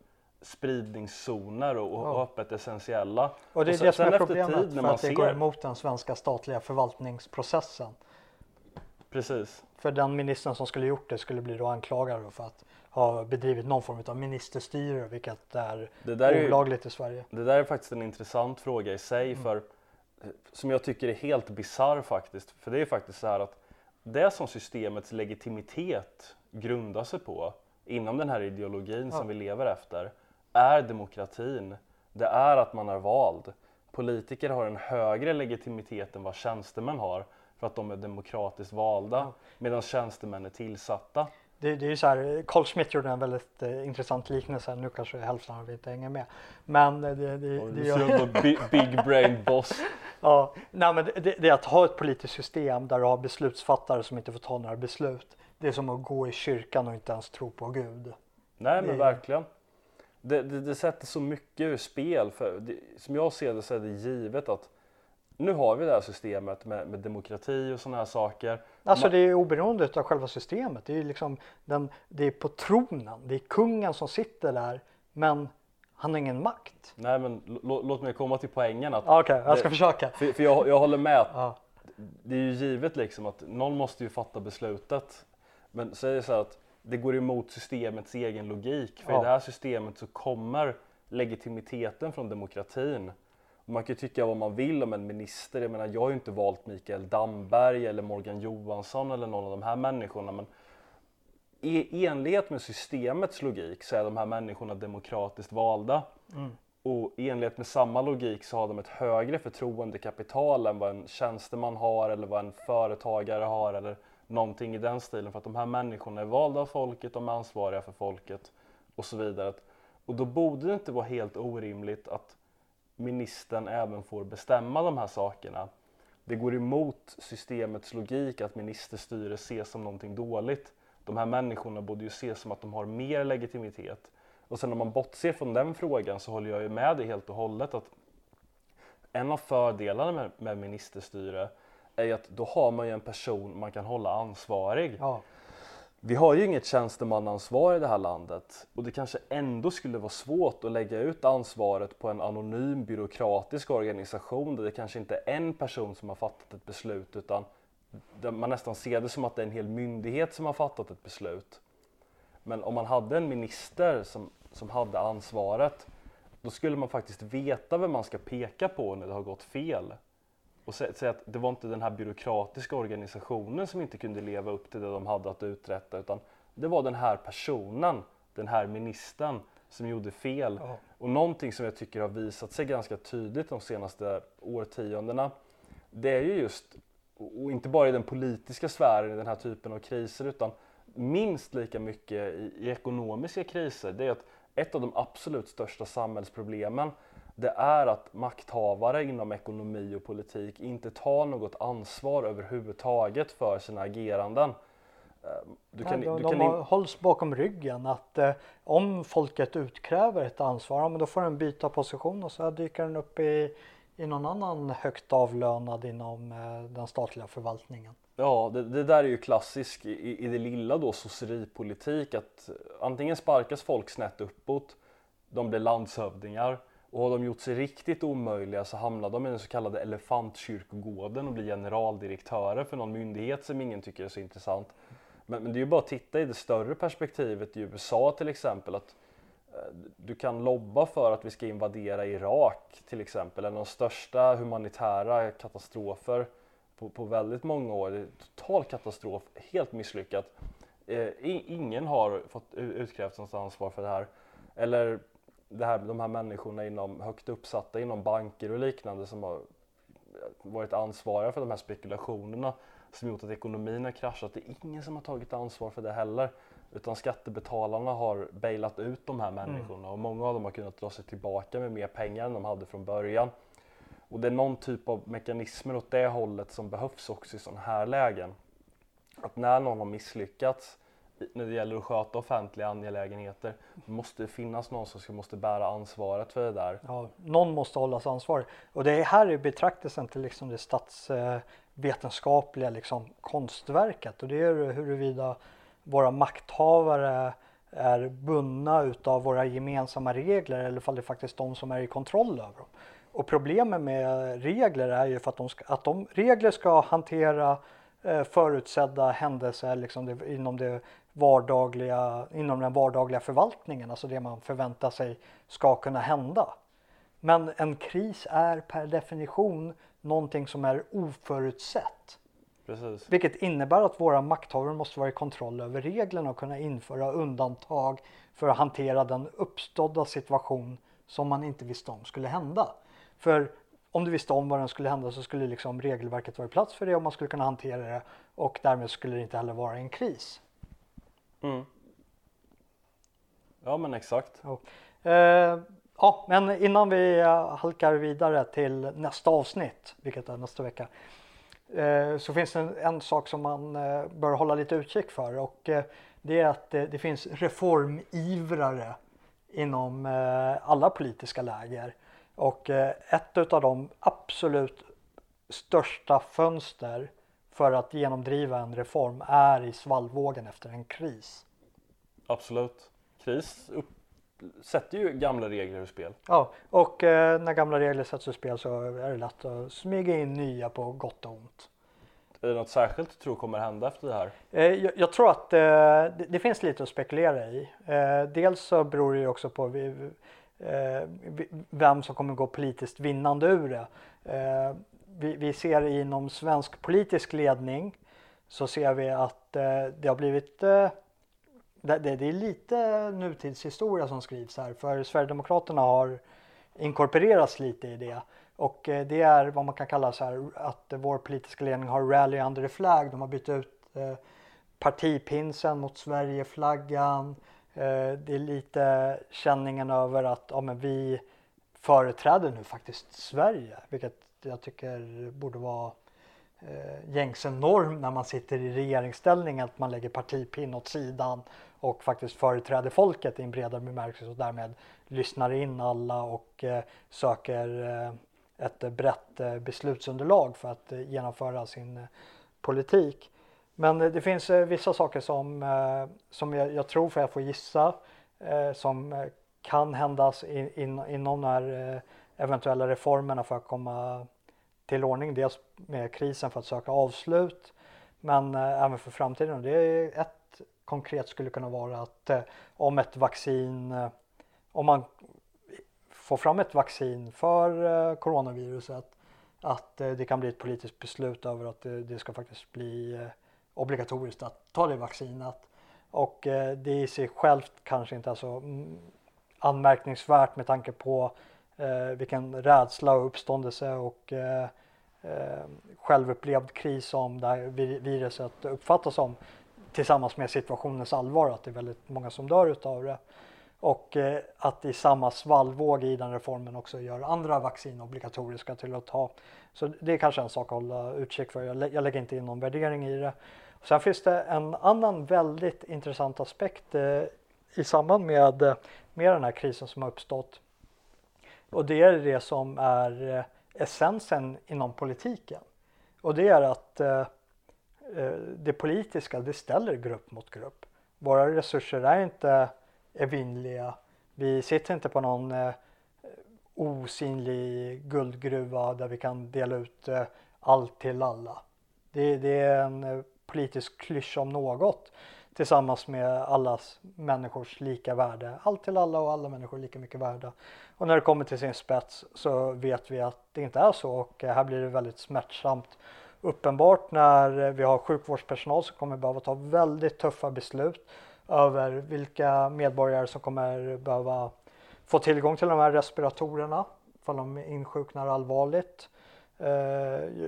spridningszoner och, och Ja. öppet essentiella. Och det är sen- det som är problemet tid när för man att det ser- går emot den svenska statliga förvaltningsprocessen. Precis. För den ministern som skulle gjort det skulle bli då anklagad för att ha bedrivit någon form av ministerstyre vilket är, Det där är ju- olagligt i Sverige. Det där är faktiskt en intressant fråga i sig Mm. för eh, som jag tycker är helt bizarr faktiskt. För det är faktiskt så här att det som systemets legitimitet grundar sig på inom den här ideologin Ja. som vi lever efter är demokratin. Det är att man är vald. Politiker har en högre legitimitet än vad tjänstemän har för att de är demokratiskt valda medan tjänstemän är tillsatta. Det, det är ju så här, Carl Schmitt gjorde en väldigt eh, intressant liknelse, nu kanske hälften av er inte hänger med. Men eh, det, det, det, du ser ändå bi- big brain boss. *laughs* ja, nej, men det, det, det är att ha ett politiskt system där du har beslutsfattare som inte får ta några beslut. Det är som att gå i kyrkan och inte ens tro på Gud. Nej men Det- verkligen. Det, det, det sätter så mycket ur spel. För det, som jag ser det så är det givet att nu har vi det här systemet med, med demokrati och sådana här saker. Alltså det är oberoende av själva systemet. Det är liksom den, det är på tronen. Det är kungen som sitter där men han har ingen makt. Nej men lå- låt mig komma till poängen Okej, jag ska Det- försöka. för, för jag, jag håller med att Ja. det är ju givet liksom att någon måste ju fatta beslutet. Men så det så här att det går emot systemets egen logik. För Ja. i det här systemet så kommer legitimiteten från demokratin. Man kan ju tycka vad man vill om en minister. Jag menar, jag har ju inte valt Mikael Damberg eller Morgan Johansson eller någon av de här människorna. Men i enlighet med systemets logik så är de här människorna demokratiskt valda. Och i enlighet med samma logik så har de ett högre förtroendekapital än vad en tjänsteman har eller vad en företagare har eller någonting i den stilen. För att de här människorna är valda av folket, de är ansvariga för folket och så vidare. Och då borde det inte vara helt orimligt att ministern även får bestämma de här sakerna. Det går emot systemets logik att ministerstyre ses som någonting dåligt. De här människorna borde ju ses som att de har mer legitimitet. Och sen om man bortser från den frågan så håller jag ju med dig helt och hållet att en av fördelarna med, med ministerstyre är ju att då har man ju en person man kan hålla ansvarig. Ja. Vi har ju inget tjänstemannaansvar i det här landet och det kanske ändå skulle vara svårt att lägga ut ansvaret på en anonym byråkratisk organisation där det kanske inte är en person som har fattat ett beslut utan där man nästan ser det som att det är en hel myndighet som har fattat ett beslut. Men om man hade en minister som, som hade ansvaret då skulle man faktiskt veta vem man ska peka på när det har gått fel. Och sä- säga att det var inte den här byråkratiska organisationen som inte kunde leva upp till det de hade att uträtta utan det var den här personen, den här ministern som gjorde fel. Ja. Och någonting som jag tycker har visat sig ganska tydligt de senaste årtiondena det är ju just, och inte bara i den politiska sfären i den här typen av kriser utan minst lika mycket i, i ekonomiska kriser, det är att ett av de absolut största samhällsproblemen det är att makthavare inom ekonomi och politik inte tar något ansvar överhuvudtaget för sina ageranden. Eh, Du Nej, de du de in- hålls bakom ryggen att eh, om folket utkräver ett ansvar, ja, men då får den byta position och så dyker den upp i, i någon annan högt avlönad inom eh, den statliga förvaltningen. Ja, det, det där är ju klassisk i, i det lilla då sosseripolitik att antingen sparkas folk snett uppåt, de blir landshövdingar och har de gjort sig riktigt omöjliga så hamnar de i den så kallade elefantkyrkogården och blir generaldirektörer för någon myndighet som ingen tycker är så intressant. Men, men det är ju bara att titta i det större perspektivet i USA till exempel att eh, du kan lobba för att vi ska invadera Irak till exempel, en av de största humanitära katastrofer på, på väldigt många år. Det är total katastrof, helt misslyckat. Eh, ingen har fått utkrävt något ansvar för det här. Eller det här, de här människorna inom, högt uppsatta inom banker och liknande som har varit ansvariga för de här spekulationerna som gjort att ekonomin har kraschat. Det är ingen som har tagit ansvar för det heller. Utan skattebetalarna har bailat ut de här människorna och många av dem har kunnat dra sig tillbaka med mer pengar än de hade från början. Och det är någon typ av mekanismer åt det hållet som behövs också i sådana här lägen. Att när någon har misslyckats när det gäller att sköta offentliga angelägenheter Det måste finnas någon som ska, måste bära ansvaret för det där. Ja, någon måste hållas ansvarig. Och det är här är betraktelsen till liksom det statsvetenskapliga liksom konstverket och det är huruvida våra makthavare är bundna utav våra gemensamma regler eller ifall det är faktiskt de som är i kontroll över dem. Och problemet med regler är ju för att de, ska, att de regler ska hantera eh, förutsedda händelser liksom det, inom, det vardagliga, inom den vardagliga förvaltningen, alltså det man förväntar sig ska kunna hända. Men en kris är per definition någonting som är oförutsett. Precis. Vilket innebär att våra makthavare måste vara i kontroll över reglerna och kunna införa undantag för att hantera den uppstådda situation som man inte visste om skulle hända. För om du visste om vad den skulle hända så skulle liksom regelverket vara i plats för det och man skulle kunna hantera det och därmed skulle det inte heller vara en kris. Mm. Ja men exakt. Ja. Eh, ja, men innan vi eh, halkar vidare till nästa avsnitt, vilket är nästa vecka, eh, så finns det en, en sak som man eh, bör hålla lite utkik för och eh, det är att det, det finns reformivrare inom eh, alla politiska läger. Och eh, ett av de absolut största fönster för att genomdriva en reform är i svallvågen efter en kris. Absolut. Kris upp, sätter ju gamla regler ur spel. Ja, och eh, när gamla regler sätts ur spel så är det lätt att smyga in nya på gott och ont. Är det något särskilt du tror kommer hända efter det här? Eh, jag, jag tror att eh, det, det finns lite att spekulera i. Eh, dels så beror det ju också på eh, vi- vem som kommer gå politiskt vinnande ur det. Vi, vi ser inom svensk politisk ledning så ser vi att eh, det har blivit eh, det, det, det är lite nutidshistoria som skrivs här för Sverigedemokraterna har inkorporerats lite i det. Och eh, det är vad man kan kalla så här att vår politiska ledning har rally under the flag. De har bytt ut eh, partipinsen mot Sverigeflaggan. Eh, det är lite känningen över att ja, men vi företräder nu faktiskt Sverige, vilket jag tycker borde vara eh, gängse norm när man sitter i regeringsställning att man lägger partipinn åt sidan och faktiskt företräder folket i en bredare bemärkelse och därmed lyssnar in alla och eh, söker eh, ett brett eh, beslutsunderlag för att eh, genomföra sin eh, politik. Men det finns vissa saker som, som jag, jag tror, för jag får gissa, som kan händas in, inom de här eventuella reformerna för att komma till ordning. Dels med krisen för att söka avslut, men eh, även för framtiden. Det är ett konkret skulle kunna vara att eh, om ett vaccin, eh, om man får fram ett vaccin för eh, coronaviruset att eh, det kan bli ett politiskt beslut över att det ska faktiskt bli eh, obligatoriskt att ta det vaccinet. Och det i sig självt kanske inte är så mm, anmärkningsvärt med tanke på Eh, vilken rädsla och uppståndelse och eh, eh, självupplevd kris som det här viruset uppfattas som tillsammans med situationens allvar att det är väldigt många som dör utav det. Och eh, att i samma svallvåg i den reformen också gör andra vaccin obligatoriska till att ta. Så det är kanske en sak att hålla utkik för. Jag, lä jag lägger inte in någon värdering i det. Och sen finns det en annan väldigt intressant aspekt eh, i samband med, med den här krisen som har uppstått. Och det är det som är eh, essensen inom politiken. Och det är att eh, eh, det politiska, det ställer grupp mot grupp. Våra resurser är inte evinnerliga. Vi sitter inte på någon eh, osynlig guldgruva där vi kan dela ut eh, allt till alla. Det, det är en eh, politisk klyscha om något tillsammans med allas människors lika värde. Allt till alla och alla människor lika mycket värda. Och när det kommer till sin spets så vet vi att det inte är så och här blir det väldigt smärtsamt uppenbart när vi har sjukvårdspersonal som kommer behöva ta väldigt tuffa beslut över vilka medborgare som kommer behöva få tillgång till de här respiratorerna ifall de insjuknar allvarligt. Eh,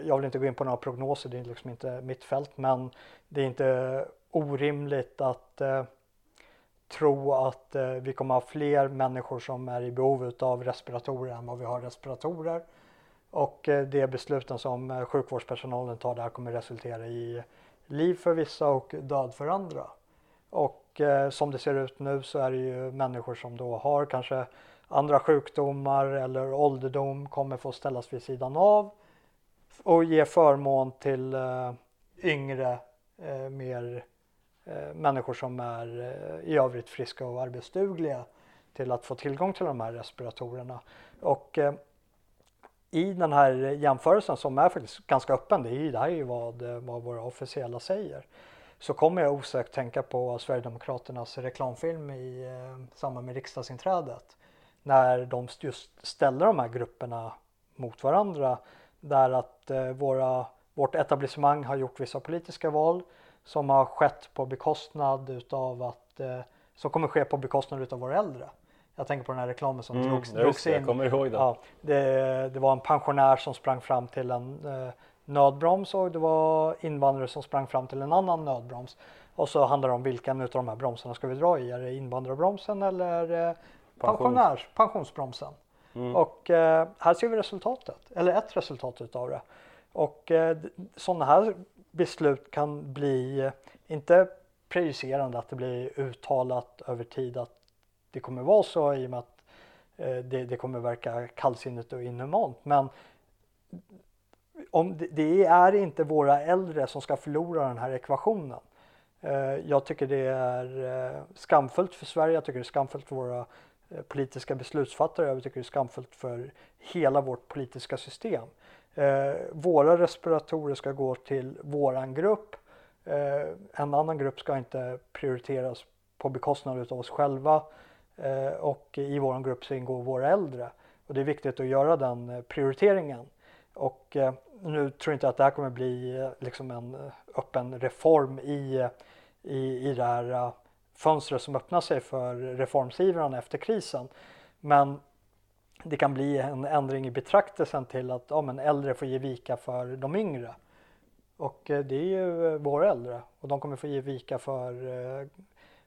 jag vill inte gå in på några prognoser, det är liksom inte mitt fält, men det är inte orimligt att eh, tro att eh, vi kommer ha fler människor som är i behov av respiratorer än vad vi har respiratorer. Och eh, de besluten som eh, sjukvårdspersonalen tar där kommer resultera i liv för vissa och död för andra. Och eh, som det ser ut nu så är det ju människor som då har kanske andra sjukdomar eller ålderdom kommer få ställas vid sidan av och ge förmån till eh, yngre, eh, mer eh, Eh, människor som är eh, i övrigt friska och arbetsdugliga till att få tillgång till de här respiratorerna. Och eh, i den här jämförelsen som är faktiskt ganska öppen, det, är, det här är ju vad, vad våra officiella säger så kommer jag osökt tänka på Sverigedemokraternas reklamfilm i eh, samband med riksdagsinträdet. När de just ställer de här grupperna mot varandra. Där att eh, våra, vårt etablissemang har gjort vissa politiska val som har skett på bekostnad utav att, eh, som kommer ske på bekostnad utav våra äldre. Jag tänker på den här reklamen som mm, drogs, drogs in. Jag kommer ihåg det. Ja, det. Det var en pensionär som sprang fram till en eh, nödbroms och det var invandrare som sprang fram till en annan nödbroms. Och så handlar det om vilken av de här bromsarna ska vi dra i? Är det invandrarbromsen eller eh, pensionärs, pensionsbromsen? Mm. Och eh, här ser vi resultatet, eller ett resultat utav det. Och eh, sådana här beslut kan bli, eh, inte prejudicerande att det blir uttalat över tid att det kommer vara så i och med att eh, det, det kommer verka kallsinnigt och inhumant. Men om det, det är inte våra äldre som ska förlora den här ekvationen. Eh, jag tycker det är skamfullt för Sverige, jag tycker det är skamfullt för våra politiska beslutsfattare, jag tycker det är skamfullt för hela vårt politiska system. Eh, våra respiratorer ska gå till våran grupp. Eh, en annan grupp ska inte prioriteras på bekostnad av oss själva eh, och i våran grupp så ingår våra äldre. Och det är viktigt att göra den prioriteringen. Och eh, nu tror jag inte att det här kommer bli liksom en öppen reform i, i, i det här fönstret som öppnar sig för reformsivrarna efter krisen. Men det kan bli en ändring i betraktelsen till att ja, men äldre får ge vika för de yngre. Och eh, det är ju eh, våra äldre och de kommer få ge vika för eh,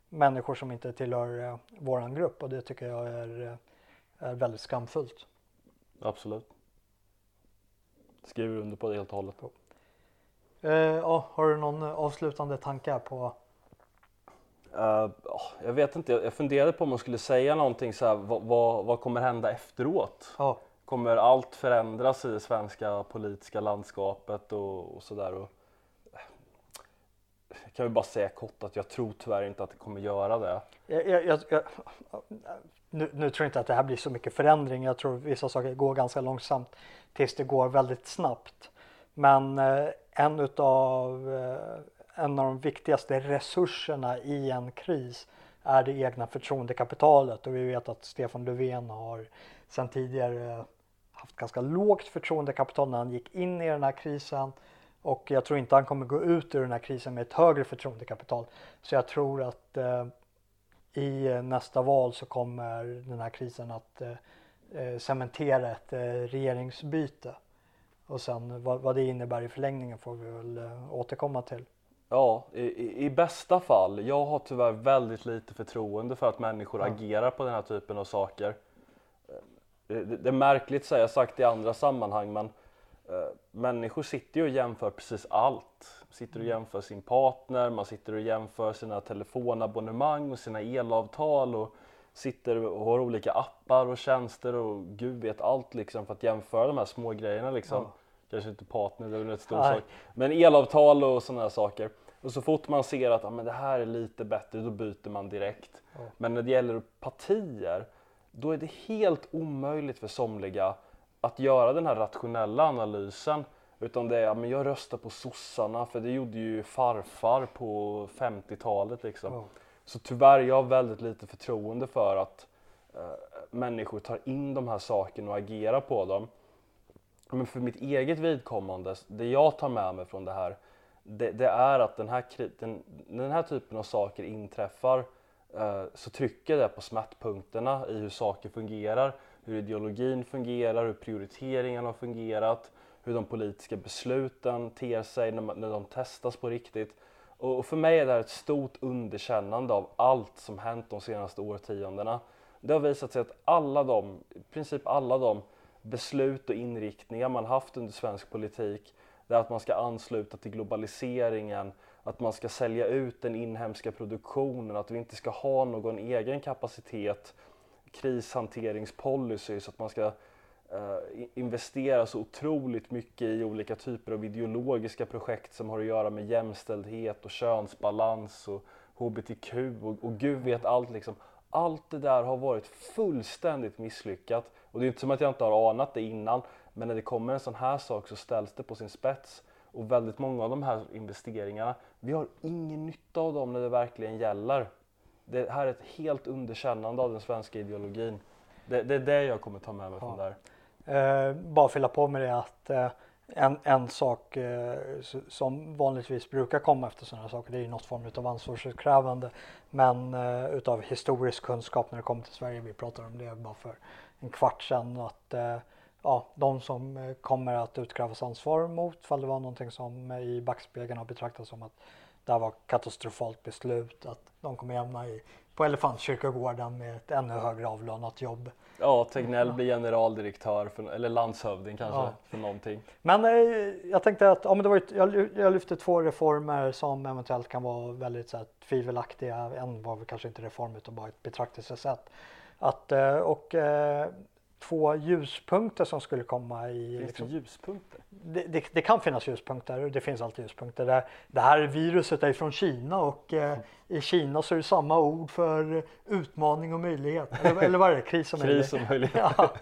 människor som inte tillhör våran grupp och det tycker jag är, är väldigt skamfullt. Absolut. Skriver under på det helt och hållet. Ja, har du någon avslutande tanke på? Uh, jag vet inte, jag funderade på om man skulle säga någonting så här, vad, vad, vad kommer hända efteråt? Ja. Kommer allt förändras i det svenska politiska landskapet och, och sådär? Och, jag kan väl bara säga kort att jag tror tyvärr inte att det kommer göra det. Jag, jag, jag, nu, nu, tror jag inte att det här blir så mycket förändring. Jag tror vissa saker går ganska långsamt tills det går väldigt snabbt. Men eh, en utav eh, en av de viktigaste resurserna i en kris är det egna förtroendekapitalet och vi vet att Stefan Löfven har sedan tidigare haft ganska lågt förtroendekapital när han gick in i den här krisen och jag tror inte han kommer gå ut ur den här krisen med ett högre förtroendekapital. Så jag tror att eh, i nästa val så kommer den här krisen att eh, eh cementera ett eh, regeringsbyte. Och sen vad, vad, det innebär i förlängningen får vi väl eh, återkomma till. Ja, i, i, bästa fall. Jag har tyvärr väldigt lite förtroende för att människor ja. agerar på den här typen av saker. Eh, det, det är märkligt, så jag sagt i andra sammanhang, men Eh, människor sitter ju och jämför precis allt. Sitter och mm. jämför sin partner, man sitter och jämför sina telefonabonnemang och sina elavtal och sitter och har olika appar och tjänster och gud vet allt liksom för att jämföra de här små grejerna liksom. Ja. Kanske inte partner, det är väl en stor Nej. sak. Men elavtal och sådana här saker. Och så fort man ser att ah, men det här är lite bättre, då byter man direkt. Ja. Men när det gäller partier, då är det helt omöjligt för somliga att göra den här rationella analysen. Utan det är, men jag röstar på sossarna för det gjorde ju farfar på 50-talet liksom. Oh. Så tyvärr, jag har väldigt lite förtroende för att eh, människor tar in de här sakerna och agerar på dem. Men för mitt eget vidkommande, det jag tar med mig från det här, det, det är att den här, den, den här typen av saker inträffar eh, så trycker det på smärtpunkterna i hur saker fungerar hur ideologin fungerar, hur prioriteringarna har fungerat, hur de politiska besluten ter sig när, man, när de testas på riktigt. Och, för mig är det här ett stort underkännande av allt som hänt de senaste årtiondena. Det har visat sig att alla de, i princip alla de beslut och inriktningar man haft under svensk politik, det är att man ska ansluta till globaliseringen, att man ska sälja ut den inhemska produktionen, att vi inte ska ha någon egen kapacitet krishanteringspolicy så att man ska eh, investera så otroligt mycket i olika typer av ideologiska projekt som har att göra med jämställdhet och könsbalans och hbtq och, och gud vet allt liksom. Allt det där har varit fullständigt misslyckat och det är inte som att jag inte har anat det innan men när det kommer en sån här sak så ställs det på sin spets och väldigt många av de här investeringarna, vi har ingen nytta av dem när det verkligen gäller. Det här är ett helt underkännande av den svenska ideologin. Det, det är det jag kommer ta med mig från ja. där. Eh, bara fylla på med det att eh, en, en sak eh, som vanligtvis brukar komma efter sådana här saker det är något form av ansvarsutkrävande. Men eh, utav historisk kunskap när det kommer till Sverige, vi pratade om det bara för en kvart sedan, att eh, ja, de som eh, kommer att utkrävas ansvar mot, fall det var någonting som i backspegeln har betraktats som att det här var katastrofalt beslut att de kommer hamna i, på Elefantkyrkogården med ett ännu högre avlönat jobb. Ja, Tegnell blir generaldirektör för, eller landshövding kanske ja. för någonting. Men eh, jag tänkte att ja, men det var ett, jag, jag lyfte två reformer som eventuellt kan vara väldigt så här, tvivelaktiga. En var väl kanske inte reform utan bara ett betraktelsesätt. Att, eh, och eh, två ljuspunkter som skulle komma i... Finns liksom, det ljuspunkter? Det, det, det, kan finnas ljuspunkter, det finns alltid ljuspunkter. Det, det här viruset är från Kina och eh, i Kina så är det samma ord för utmaning och möjlighet. Eller, eller vad är det? Kris och möjlighet. Kris och möjlighet. Ja.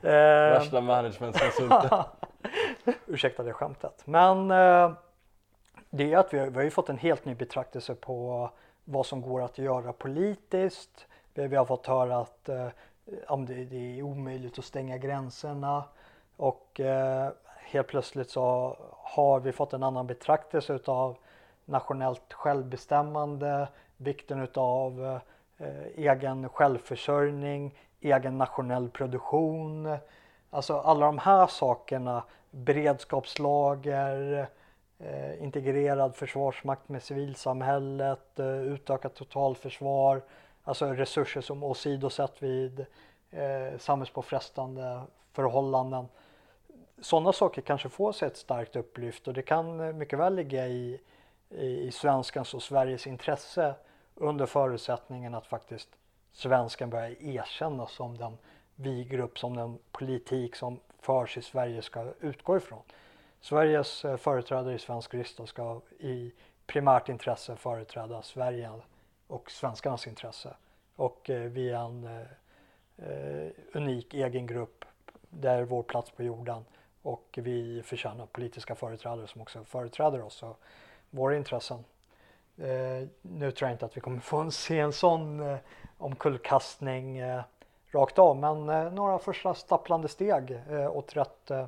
*laughs* Värsta managementkonsulten. *laughs* Ursäkta det skämtet. Men det är att vi har, vi har ju fått en helt ny betraktelse på vad som går att göra politiskt. Eh, vi, har fått höra att eh, om det, det är omöjligt att stänga gränserna och eh, helt plötsligt så har vi fått en annan betraktelse utav nationellt självbestämmande. vikten utav eh, egen självförsörjning, egen nationell produktion. Alltså alla de här sakerna, beredskapslager, eh, integrerad försvarsmakt med civilsamhället, eh, utökat totalförsvar, alltså resurser som åsidosätt vid eh, samhällspåfrestande förhållanden. Sådana saker kanske får sig ett starkt upplyft och det kan eh, mycket väl ligga i, i, i svenskans och Sveriges intresse under förutsättningen att faktiskt svensken börjar erkännas som den vi-grupp, som den politik som förs i Sverige ska utgå ifrån. Sveriges eh, företrädare i svensk riksdag ska i primärt intresse företräda Sverige och svenskarnas intresse. Och eh, vi är en eh, eh, unik egen grupp det är vår plats på jorden och vi förtjänar politiska företrädare som också företräder oss och våra intressen. Eh, nu tror jag inte att vi kommer få en, se en sån eh, omkullkastning eh, rakt av men eh, några första stapplande steg eh, åt rätt, eh,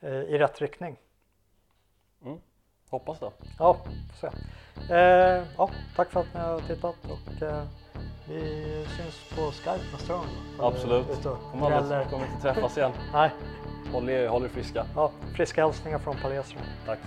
i rätt riktning. Mm. Hoppas det. Ja, får se. Eh, ja, tack för att ni har tittat och eh, vi syns på Skype nästa gång. Absolut. Kommer aldrig kommer inte träffas igen. Nej. Håll er, håll er friska. Ja, friska hälsningar från pariserna. Tack.